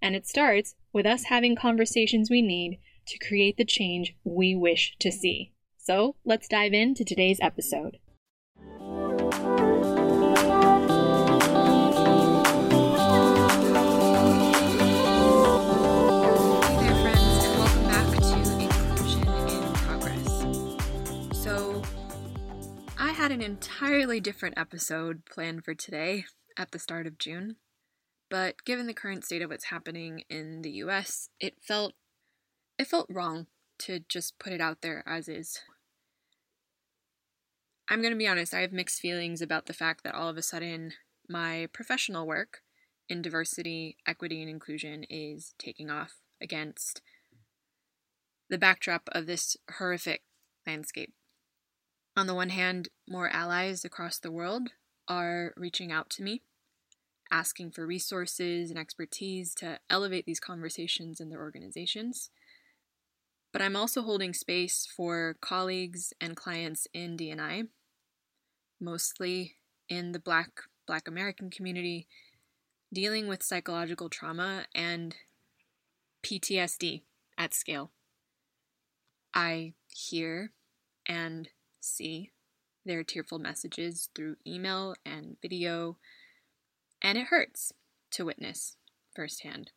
And it starts with us having conversations we need to create the change we wish to see. So let's dive into today's episode. Had an entirely different episode planned for today at the start of June. But given the current state of what's happening in the US, it felt it felt wrong to just put it out there as is. I'm going to be honest, I have mixed feelings about the fact that all of a sudden my professional work in diversity, equity, and inclusion is taking off against the backdrop of this horrific landscape. On the one hand, more allies across the world are reaching out to me asking for resources and expertise to elevate these conversations in their organizations. But I'm also holding space for colleagues and clients in DNI, mostly in the Black Black American community, dealing with psychological trauma and PTSD at scale. I hear and see their tearful messages through email and video and it hurts to witness firsthand.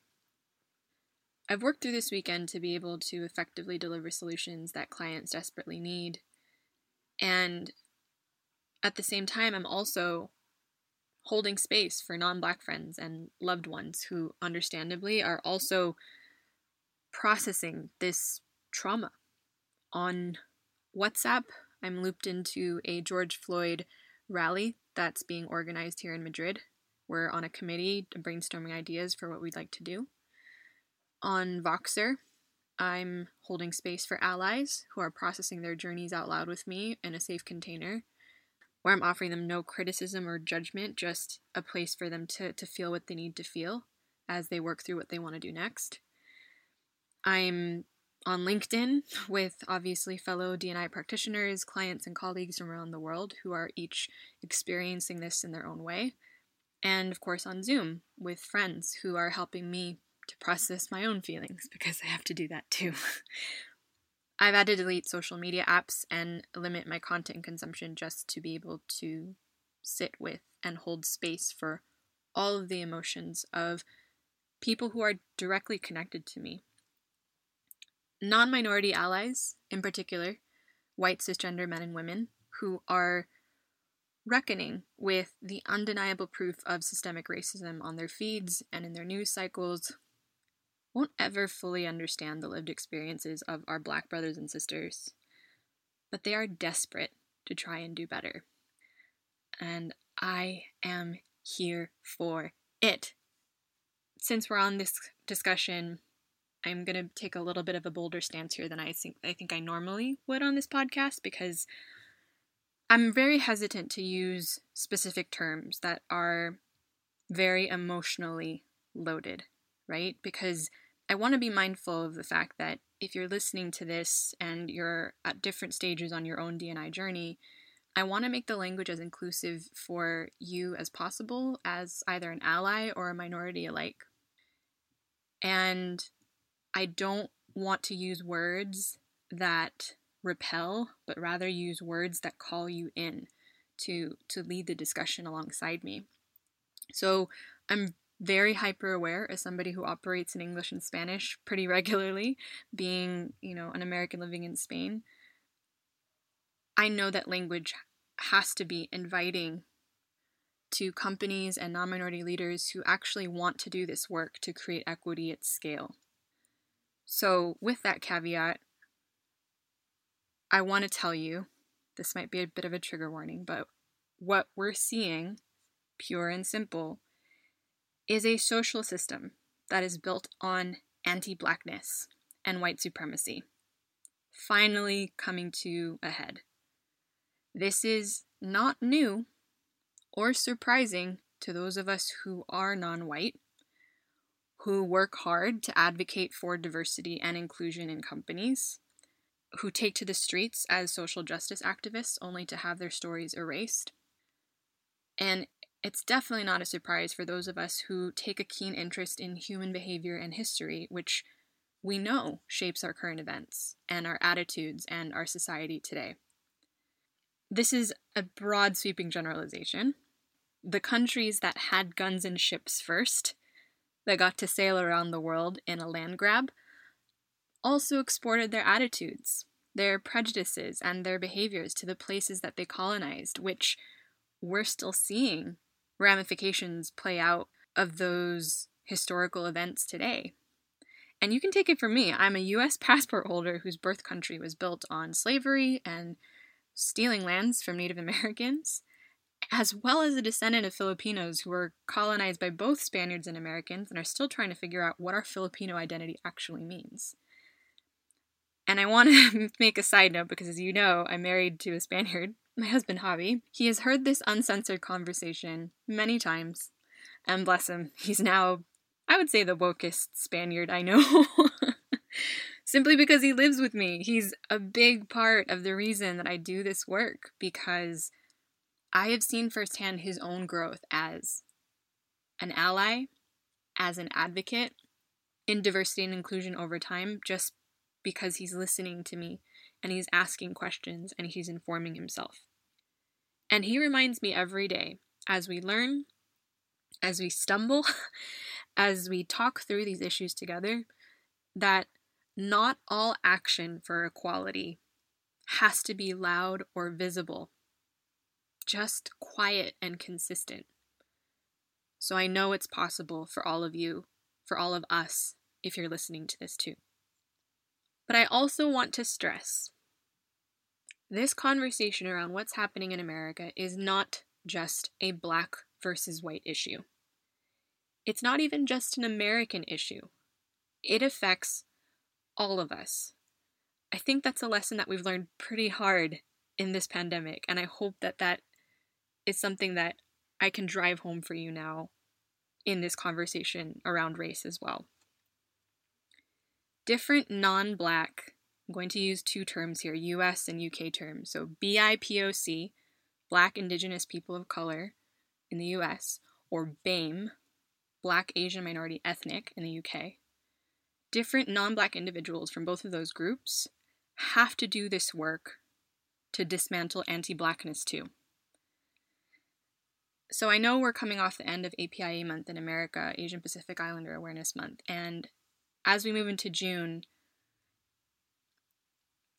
I've worked through this weekend to be able to effectively deliver solutions that clients desperately need. And at the same time, I'm also holding space for non black friends and loved ones who, understandably, are also processing this trauma. On WhatsApp, I'm looped into a George Floyd rally that's being organized here in Madrid we're on a committee brainstorming ideas for what we'd like to do. On Voxer, I'm holding space for allies who are processing their journeys out loud with me in a safe container, where I'm offering them no criticism or judgment, just a place for them to, to feel what they need to feel as they work through what they want to do next. I'm on LinkedIn with obviously fellow DNI practitioners, clients, and colleagues from around the world who are each experiencing this in their own way and of course on Zoom with friends who are helping me to process my own feelings because I have to do that too. I've had to delete social media apps and limit my content consumption just to be able to sit with and hold space for all of the emotions of people who are directly connected to me. Non minority allies, in particular, white cisgender men and women, who are reckoning with the undeniable proof of systemic racism on their feeds and in their news cycles won't ever fully understand the lived experiences of our black brothers and sisters, but they are desperate to try and do better. And I am here for it. Since we're on this discussion, I'm going to take a little bit of a bolder stance here than I think I think I normally would on this podcast because I'm very hesitant to use specific terms that are very emotionally loaded, right? Because I want to be mindful of the fact that if you're listening to this and you're at different stages on your own DNI journey, I want to make the language as inclusive for you as possible as either an ally or a minority alike. And I don't want to use words that repel, but rather use words that call you in to to lead the discussion alongside me. So I'm very hyper aware as somebody who operates in English and Spanish pretty regularly, being, you know, an American living in Spain. I know that language has to be inviting to companies and non minority leaders who actually want to do this work to create equity at scale. So, with that caveat, I want to tell you this might be a bit of a trigger warning, but what we're seeing, pure and simple, is a social system that is built on anti blackness and white supremacy, finally coming to a head. This is not new or surprising to those of us who are non white, who work hard to advocate for diversity and inclusion in companies, who take to the streets as social justice activists only to have their stories erased. And it's definitely not a surprise for those of us who take a keen interest in human behavior and history, which we know shapes our current events and our attitudes and our society today. This is a broad sweeping generalization. The countries that had guns and ships first, that got to sail around the world in a land grab, also exported their attitudes, their prejudices, and their behaviors to the places that they colonized, which we're still seeing ramifications play out of those historical events today. And you can take it from me. I'm a US passport holder whose birth country was built on slavery and stealing lands from Native Americans, as well as a descendant of Filipinos who were colonized by both Spaniards and Americans and are still trying to figure out what our Filipino identity actually means. And I want to make a side note because, as you know, I'm married to a Spaniard, my husband Javi. He has heard this uncensored conversation many times, and bless him, he's now, I would say, the wokest Spaniard I know. simply because he lives with me. He's a big part of the reason that I do this work because I have seen firsthand his own growth as an ally, as an advocate in diversity and inclusion over time, just because he's listening to me and he's asking questions and he's informing himself. And he reminds me every day as we learn, as we stumble, as we talk through these issues together, that not all action for equality has to be loud or visible, just quiet and consistent. So I know it's possible for all of you, for all of us, if you're listening to this too. But I also want to stress this conversation around what's happening in America is not just a black versus white issue. It's not even just an American issue. It affects all of us. I think that's a lesson that we've learned pretty hard in this pandemic, and I hope that that is something that I can drive home for you now in this conversation around race as well. Different non black, I'm going to use two terms here US and UK terms. So BIPOC, Black Indigenous People of Color in the US, or BAME, Black Asian Minority Ethnic in the UK, different non black individuals from both of those groups have to do this work to dismantle anti blackness too. So I know we're coming off the end of APIA month in America, Asian Pacific Islander Awareness Month, and as we move into June,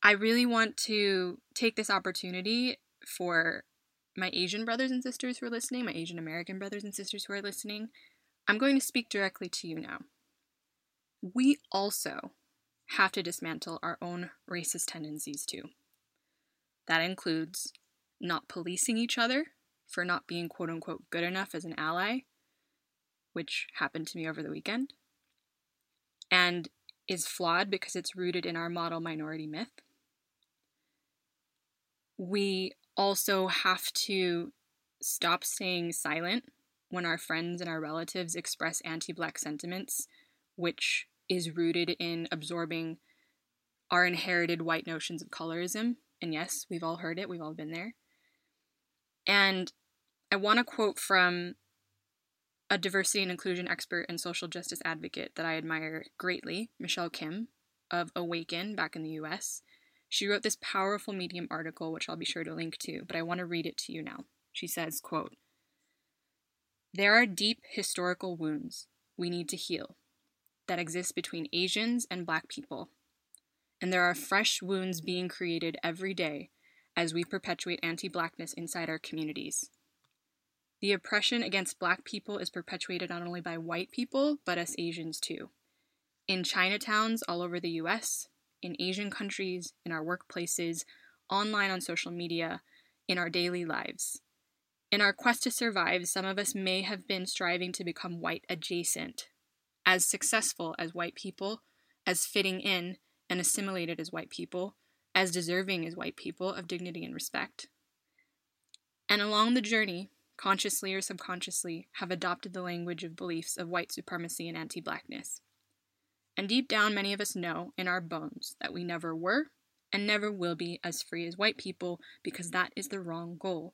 I really want to take this opportunity for my Asian brothers and sisters who are listening, my Asian American brothers and sisters who are listening. I'm going to speak directly to you now we also have to dismantle our own racist tendencies too. That includes not policing each other for not being quote unquote good enough as an ally, which happened to me over the weekend, and is flawed because it's rooted in our model minority myth. We also have to stop staying silent when our friends and our relatives express anti black sentiments, which is rooted in absorbing our inherited white notions of colorism. And yes, we've all heard it, we've all been there. And I want to quote from a diversity and inclusion expert and social justice advocate that I admire greatly, Michelle Kim of Awaken back in the US. She wrote this powerful Medium article, which I'll be sure to link to, but I want to read it to you now. She says, quote, There are deep historical wounds we need to heal that exists between Asians and Black people. And there are fresh wounds being created every day as we perpetuate anti blackness inside our communities. The oppression against black people is perpetuated not only by white people, but us Asians too. In Chinatowns all over the US, in Asian countries, in our workplaces, online on social media, in our daily lives. In our quest to survive, some of us may have been striving to become white adjacent, as successful as white people, as fitting in and assimilated as white people, as deserving as white people of dignity and respect. And along the journey, consciously or subconsciously, have adopted the language of beliefs of white supremacy and anti blackness. And deep down, many of us know in our bones that we never were and never will be as free as white people because that is the wrong goal.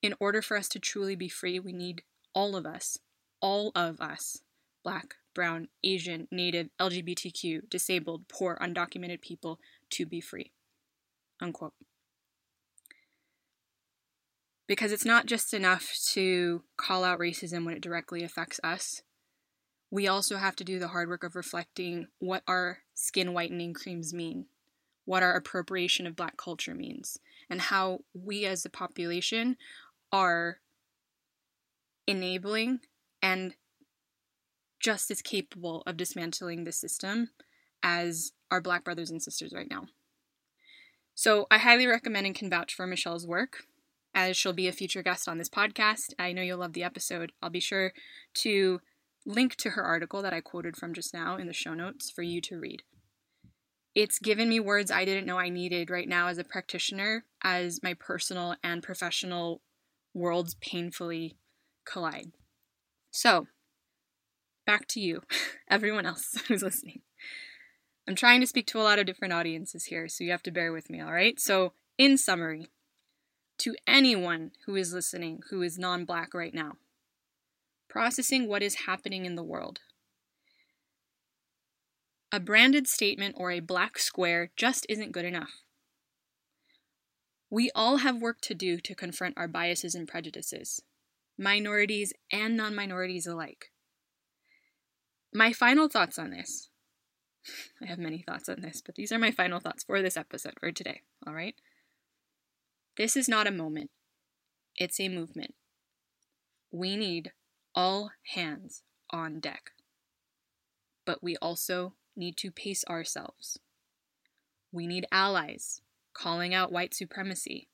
In order for us to truly be free, we need all of us, all of us, black, brown, Asian, native, LGBTQ, disabled, poor, undocumented people, to be free. Unquote. Because it's not just enough to call out racism when it directly affects us. We also have to do the hard work of reflecting what our skin whitening creams mean, what our appropriation of black culture means, and how we as a population are enabling and just as capable of dismantling the system as our black brothers and sisters right now. So I highly recommend and can vouch for Michelle's work, as she'll be a future guest on this podcast. I know you'll love the episode. I'll be sure to link to her article that I quoted from just now in the show notes for you to read. It's given me words I didn't know I needed right now as a practitioner, as my personal and professional worlds painfully collide. So, back to you, everyone else who's listening. I'm trying to speak to a lot of different audiences here, so you have to bear with me, all right? So, in summary, to anyone who is listening who is non black right now, processing what is happening in the world. A branded statement or a black square just isn't good enough. We all have work to do to confront our biases and prejudices, minorities and non minorities alike. My final thoughts on this. I have many thoughts on this, but these are my final thoughts for this episode for today, all right? This is not a moment, it's a movement. We need all hands on deck. But we also need to pace ourselves. We need allies calling out white supremacy.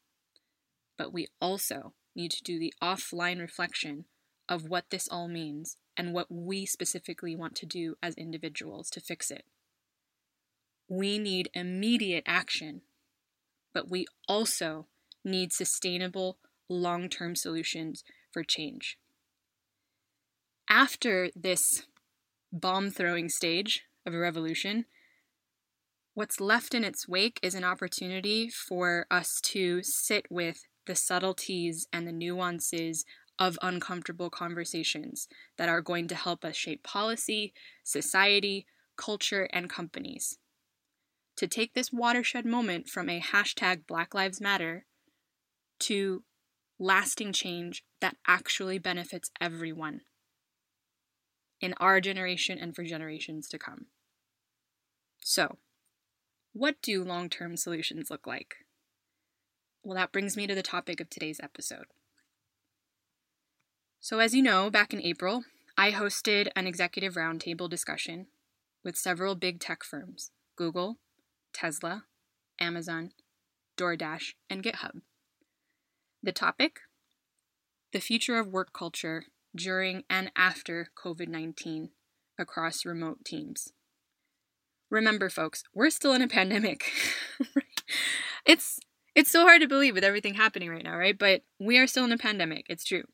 But we also need to do the offline reflection of what this all means and what we specifically want to do as individuals to fix it. We need immediate action, but we also need sustainable, long term solutions for change. After this bomb throwing stage of a revolution, what's left in its wake is an opportunity for us to sit with the subtleties and the nuances of uncomfortable conversations that are going to help us shape policy, society, culture, and companies. To take this watershed moment from a hashtag Black Lives Matter to lasting change that actually benefits everyone in our generation and for generations to come. So, what do long term solutions look like? Well, that brings me to the topic of today's episode. So, as you know, back in April, I hosted an executive roundtable discussion with several big tech firms Google, Tesla, Amazon, DoorDash, and GitHub. The topic? The future of work culture during and after COVID 19 across remote teams. Remember, folks, we're still in a pandemic. it's it's so hard to believe with everything happening right now, right? But we are still in a pandemic. It's true.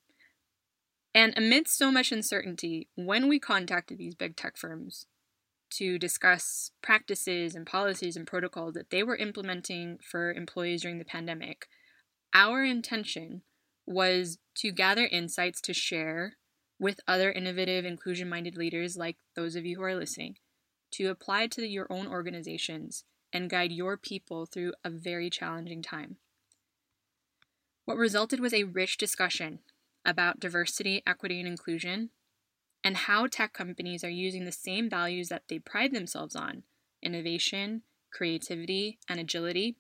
And amidst so much uncertainty, when we contacted these big tech firms to discuss practices and policies and protocols that they were implementing for employees during the pandemic, our intention was to gather insights to share with other innovative, inclusion minded leaders like those of you who are listening, to apply to your own organizations and guide your people through a very challenging time. What resulted was a rich discussion about diversity, equity, and inclusion, and how tech companies are using the same values that they pride themselves on innovation, creativity, and agility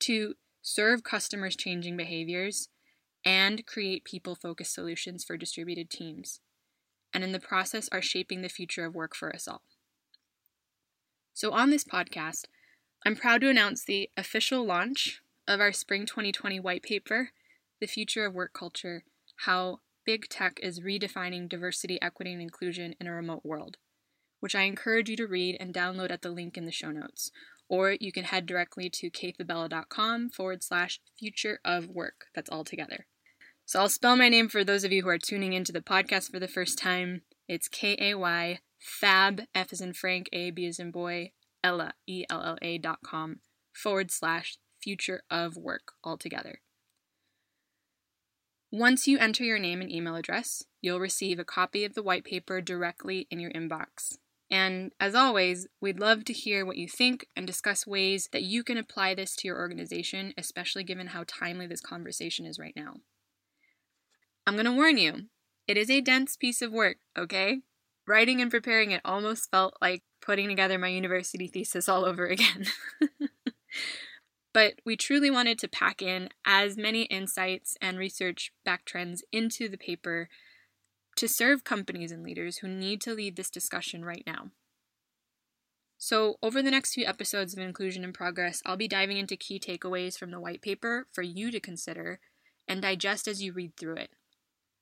to serve customers' changing behaviors, and create people focused solutions for distributed teams, and in the process are shaping the future of work for us all. So, on this podcast, I'm proud to announce the official launch of our Spring 2020 white paper, The Future of Work Culture How Big Tech is Redefining Diversity, Equity, and Inclusion in a Remote World, which I encourage you to read and download at the link in the show notes. Or you can head directly to kayfabella.com forward slash future of work. That's all together. So I'll spell my name for those of you who are tuning into the podcast for the first time. It's K A Y Fab, F as in Frank, A, B as in boy, Ella, E L L A dot com forward slash future of work altogether. Once you enter your name and email address, you'll receive a copy of the white paper directly in your inbox. And as always, we'd love to hear what you think and discuss ways that you can apply this to your organization, especially given how timely this conversation is right now. I'm going to warn you, it is a dense piece of work, okay? Writing and preparing it almost felt like putting together my university thesis all over again. but we truly wanted to pack in as many insights and research back trends into the paper to serve companies and leaders who need to lead this discussion right now. So, over the next few episodes of Inclusion in Progress, I'll be diving into key takeaways from the white paper for you to consider and digest as you read through it.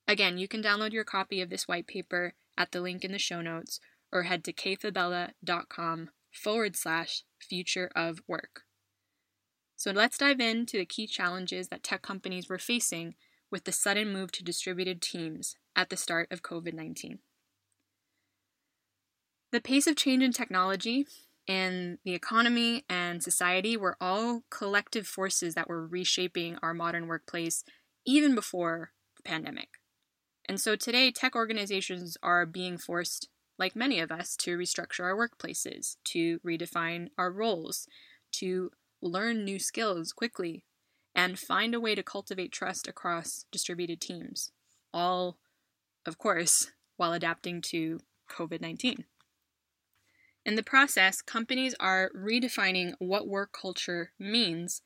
Again, you can download your copy of this white paper at the link in the show notes or head to kayfabella.com forward slash future of work. So let's dive into the key challenges that tech companies were facing with the sudden move to distributed teams at the start of COVID 19. The pace of change in technology and the economy and society were all collective forces that were reshaping our modern workplace even before the pandemic. And so today, tech organizations are being forced, like many of us, to restructure our workplaces, to redefine our roles, to learn new skills quickly, and find a way to cultivate trust across distributed teams. All, of course, while adapting to COVID 19. In the process, companies are redefining what work culture means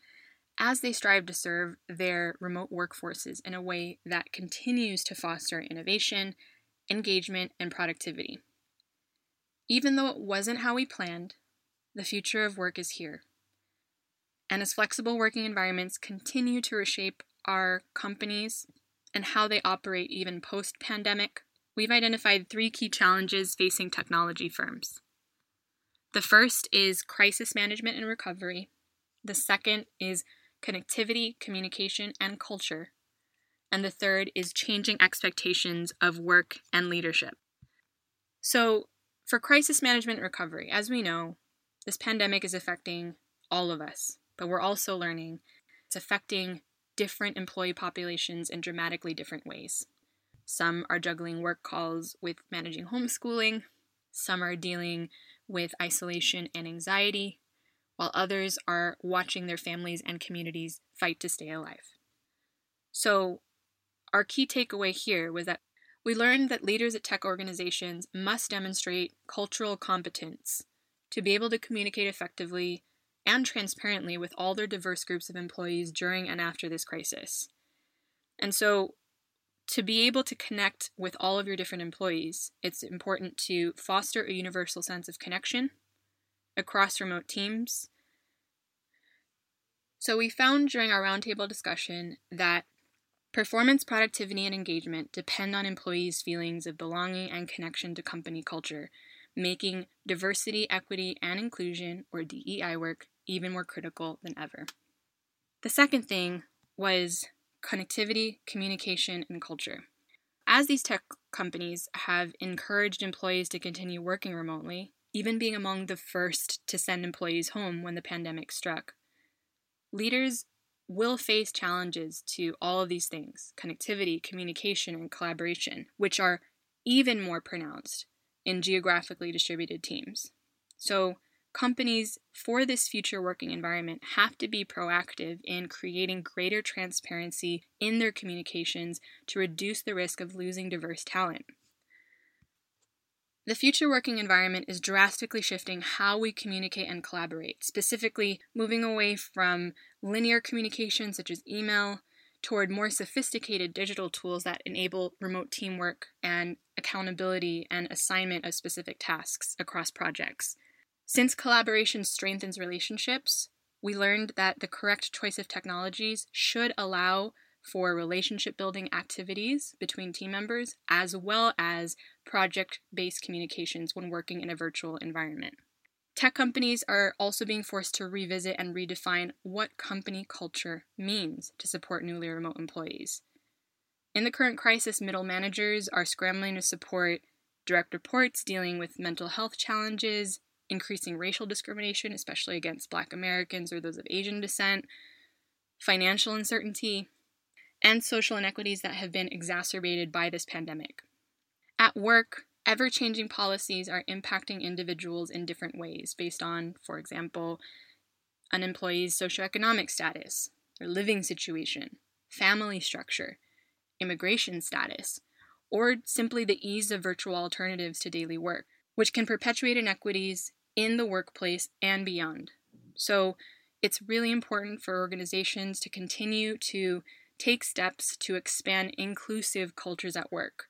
as they strive to serve their remote workforces in a way that continues to foster innovation, engagement, and productivity. Even though it wasn't how we planned, the future of work is here. And as flexible working environments continue to reshape our companies and how they operate even post pandemic, we've identified three key challenges facing technology firms. The first is crisis management and recovery. The second is connectivity, communication, and culture. And the third is changing expectations of work and leadership. So, for crisis management and recovery, as we know, this pandemic is affecting all of us, but we're also learning it's affecting different employee populations in dramatically different ways. Some are juggling work calls with managing homeschooling, some are dealing with isolation and anxiety, while others are watching their families and communities fight to stay alive. So, our key takeaway here was that we learned that leaders at tech organizations must demonstrate cultural competence to be able to communicate effectively and transparently with all their diverse groups of employees during and after this crisis. And so, to be able to connect with all of your different employees, it's important to foster a universal sense of connection across remote teams. So, we found during our roundtable discussion that performance, productivity, and engagement depend on employees' feelings of belonging and connection to company culture, making diversity, equity, and inclusion, or DEI work, even more critical than ever. The second thing was connectivity, communication, and culture. As these tech companies have encouraged employees to continue working remotely, even being among the first to send employees home when the pandemic struck. Leaders will face challenges to all of these things connectivity, communication, and collaboration, which are even more pronounced in geographically distributed teams. So, companies for this future working environment have to be proactive in creating greater transparency in their communications to reduce the risk of losing diverse talent. The future working environment is drastically shifting how we communicate and collaborate, specifically moving away from linear communication such as email toward more sophisticated digital tools that enable remote teamwork and accountability and assignment of specific tasks across projects. Since collaboration strengthens relationships, we learned that the correct choice of technologies should allow for relationship building activities between team members, as well as project based communications when working in a virtual environment. Tech companies are also being forced to revisit and redefine what company culture means to support newly remote employees. In the current crisis, middle managers are scrambling to support direct reports dealing with mental health challenges, increasing racial discrimination, especially against Black Americans or those of Asian descent, financial uncertainty, and social inequities that have been exacerbated by this pandemic. At work, ever changing policies are impacting individuals in different ways based on, for example, an employee's socioeconomic status, their living situation, family structure, immigration status, or simply the ease of virtual alternatives to daily work, which can perpetuate inequities in the workplace and beyond. So, it's really important for organizations to continue to take steps to expand inclusive cultures at work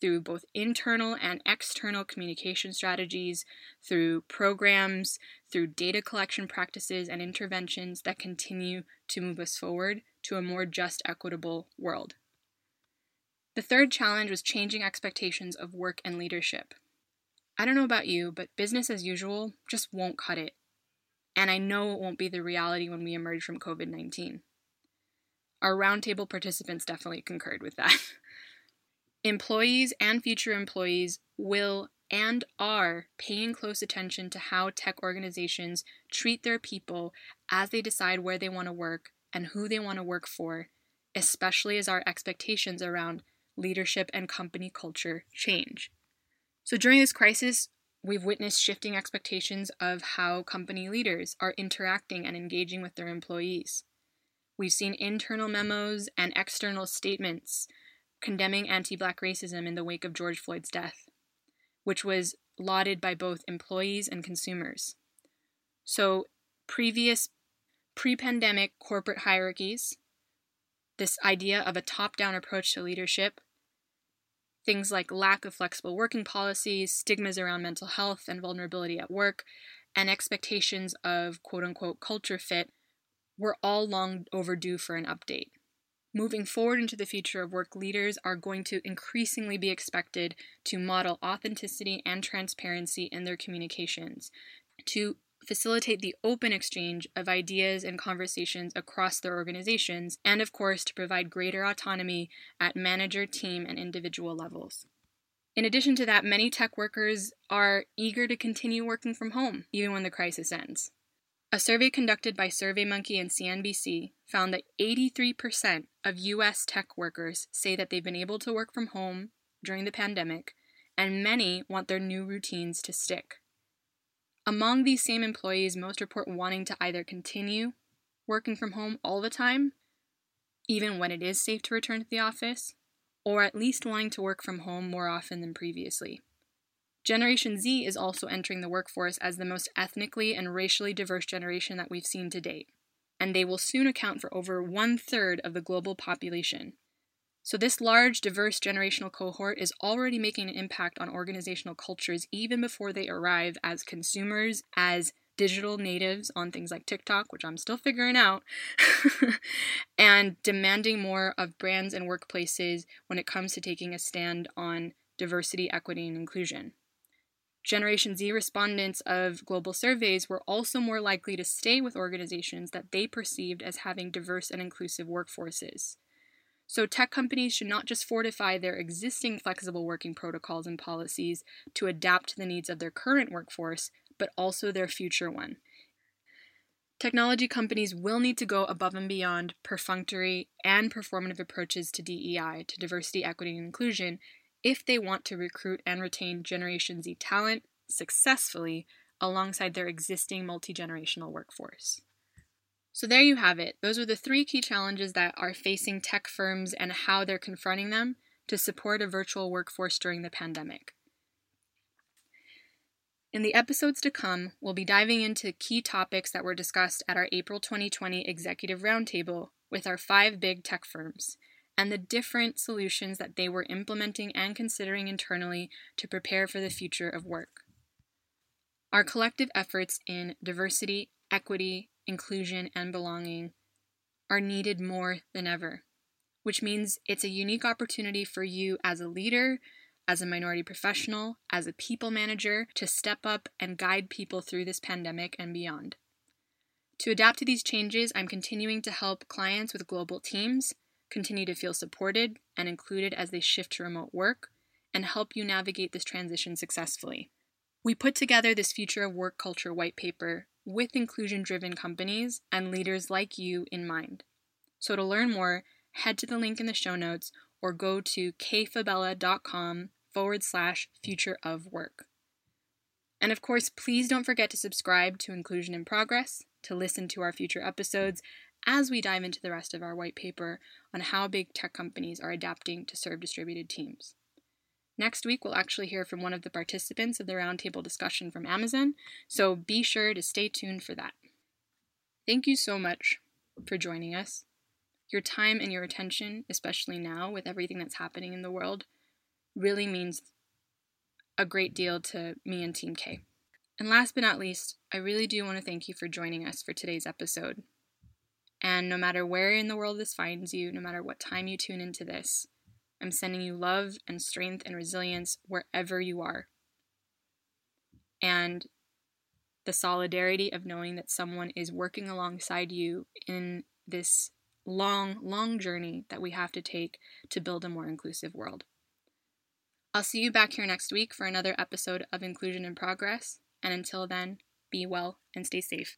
through both internal and external communication strategies, through programs, through data collection practices and interventions that continue to move us forward to a more just, equitable world. The third challenge was changing expectations of work and leadership. I don't know about you, but business as usual just won't cut it. And I know it won't be the reality when we emerge from COVID 19. Our roundtable participants definitely concurred with that. Employees and future employees will and are paying close attention to how tech organizations treat their people as they decide where they want to work and who they want to work for, especially as our expectations around leadership and company culture change. So during this crisis, we've witnessed shifting expectations of how company leaders are interacting and engaging with their employees. We've seen internal memos and external statements condemning anti black racism in the wake of George Floyd's death, which was lauded by both employees and consumers. So, previous pre pandemic corporate hierarchies, this idea of a top down approach to leadership, things like lack of flexible working policies, stigmas around mental health and vulnerability at work, and expectations of quote unquote culture fit were all long overdue for an update. Moving forward into the future of work, leaders are going to increasingly be expected to model authenticity and transparency in their communications, to facilitate the open exchange of ideas and conversations across their organizations, and of course, to provide greater autonomy at manager, team, and individual levels. In addition to that, many tech workers are eager to continue working from home, even when the crisis ends. A survey conducted by SurveyMonkey and CNBC found that 83% of US tech workers say that they've been able to work from home during the pandemic, and many want their new routines to stick. Among these same employees, most report wanting to either continue working from home all the time, even when it is safe to return to the office, or at least wanting to work from home more often than previously. Generation Z is also entering the workforce as the most ethnically and racially diverse generation that we've seen to date, and they will soon account for over one third of the global population. So, this large, diverse generational cohort is already making an impact on organizational cultures even before they arrive as consumers, as digital natives on things like TikTok, which I'm still figuring out, and demanding more of brands and workplaces when it comes to taking a stand on diversity, equity, and inclusion. Generation Z respondents of global surveys were also more likely to stay with organizations that they perceived as having diverse and inclusive workforces. So, tech companies should not just fortify their existing flexible working protocols and policies to adapt to the needs of their current workforce, but also their future one. Technology companies will need to go above and beyond perfunctory and performative approaches to DEI, to diversity, equity, and inclusion, if they want to recruit and retain Generation Z talent successfully alongside their existing multi generational workforce. So, there you have it. Those are the three key challenges that are facing tech firms and how they're confronting them to support a virtual workforce during the pandemic. In the episodes to come, we'll be diving into key topics that were discussed at our April 2020 Executive Roundtable with our five big tech firms and the different solutions that they were implementing and considering internally to prepare for the future of work. Our collective efforts in diversity, equity, inclusion, and belonging are needed more than ever, which means it's a unique opportunity for you as a leader, as a minority professional, as a people manager to step up and guide people through this pandemic and beyond. To adapt to these changes, I'm continuing to help clients with global teams continue to feel supported and included as they shift to remote work and help you navigate this transition successfully. We put together this Future of Work Culture white paper with inclusion driven companies and leaders like you in mind. So to learn more, head to the link in the show notes or go to kayfabella.com forward slash future of work. And of course, please don't forget to subscribe to Inclusion in Progress to listen to our future episodes as we dive into the rest of our white paper on how big tech companies are adapting to serve distributed teams. Next week, we'll actually hear from one of the participants of the roundtable discussion from Amazon, so be sure to stay tuned for that. Thank you so much for joining us. Your time and your attention, especially now with everything that's happening in the world, really means a great deal to me and Team Kay. And last but not least, I really do want to thank you for joining us for today's episode. And no matter where in the world this finds you, no matter what time you tune into this, I'm sending you love and strength and resilience wherever you are. And the solidarity of knowing that someone is working alongside you in this long, long journey that we have to take to build a more inclusive world. I'll see you back here next week for another episode of Inclusion in Progress. And until then, be well and stay safe.